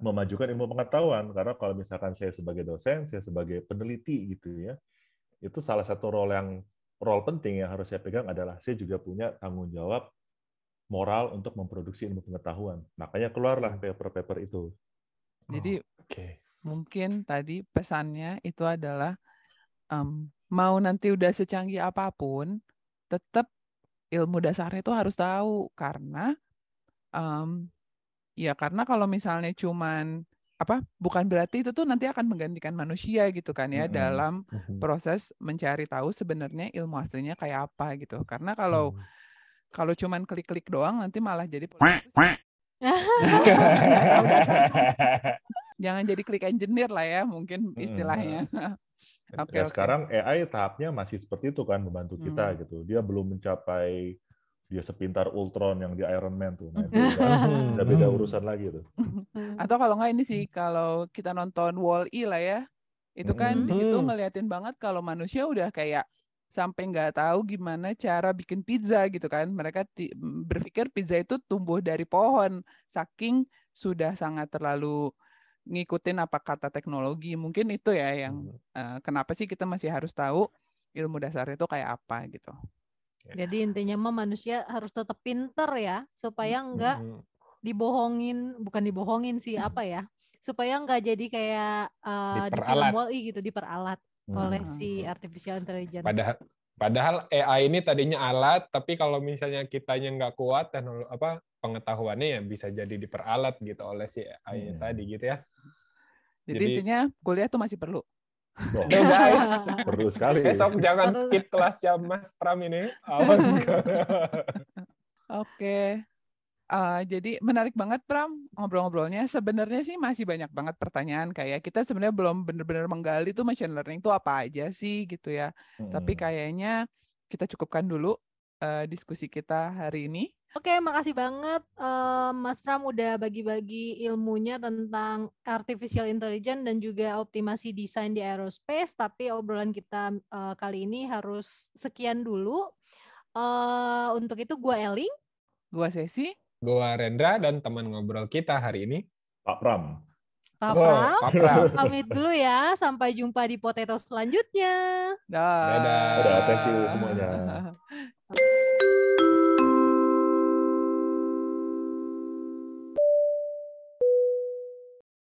memajukan ilmu pengetahuan karena kalau misalkan saya sebagai dosen, saya sebagai peneliti gitu ya, itu salah satu role yang role penting yang harus saya pegang adalah saya juga punya tanggung jawab moral untuk memproduksi ilmu pengetahuan. Makanya keluarlah paper-paper itu. Jadi Oke. mungkin tadi pesannya itu adalah em, mau nanti udah secanggih apa pun, tetap ilmu dasarnya itu harus tahu karena em, ya karena kalau misalnya cuman apa bukan berarti itu tuh nanti akan menggantikan manusia gitu kan ya Mm-mm. dalam Mhm. proses mencari tahu sebenarnya ilmu aslinya kayak apa gitu. Karena kalau Hmm. kalau cuman klik-klik doang nanti malah jadi. jangan jadi klik engineer lah ya mungkin Mm-mm. istilahnya. Oke, Ya oke. sekarang AI tahapnya masih seperti itu kan membantu kita Hmm. gitu. Dia belum mencapai dia sepintar Ultron yang di Iron Man tuh. Nah, itu udah, Hmm. udah beda urusan lagi tuh. Atau kalau nggak ini sih, kalau kita nonton Wall-E lah ya, itu kan di situ ngeliatin banget kalau manusia udah kayak sampai nggak tahu gimana cara bikin pizza gitu kan. Mereka ti- berpikir pizza itu tumbuh dari pohon, saking sudah sangat terlalu ngikutin apa kata teknologi. Mungkin itu ya yang eh, kenapa sih kita masih harus tahu ilmu dasar itu kayak apa gitu. Jadi intinya mah manusia harus tetap pinter ya supaya enggak Hmm. dibohongin, bukan dibohongin sih apa ya? Supaya enggak jadi kayak eh, di film. Wall-E gitu diperalat oleh Hmm. si artificial intelligence. Padahal padahal AI ini tadinya alat, tapi kalau misalnya kitanya nggak kuat teknologi apa pengetahuannya ya bisa jadi diperalat gitu oleh si AI Hmm. tadi gitu ya. Jadi, Jadi- intinya kuliah tuh masih perlu. Loh, Tuh guys, perlu sekali. besok jangan skip kelasnya Mas Pram ini. Awas. Oke. Eh, jadi menarik banget Pram ngobrol-ngobrolnya. Sebenarnya sih masih banyak banget pertanyaan kayak kita sebenarnya belum benar-benar menggali tuh machine learning itu apa aja sih gitu ya. Tapi Hmm. kayaknya kita cukupkan dulu eh, diskusi kita hari ini. Oke, makasih banget eh, Mas Pram udah bagi-bagi ilmunya tentang artificial intelligence dan juga optimasi desain di aerospace. Tapi obrolan kita eh, kali ini harus sekian dulu. Eh, untuk itu gue Eling. Gua Sesi. Gua Rendra dan teman ngobrol kita hari ini. Pak Pram. Pak Oh, Pram. Pak Pram. Pamit dulu ya. Sampai jumpa di potato selanjutnya. Dah. Dadah. Dadah, thank you semuanya.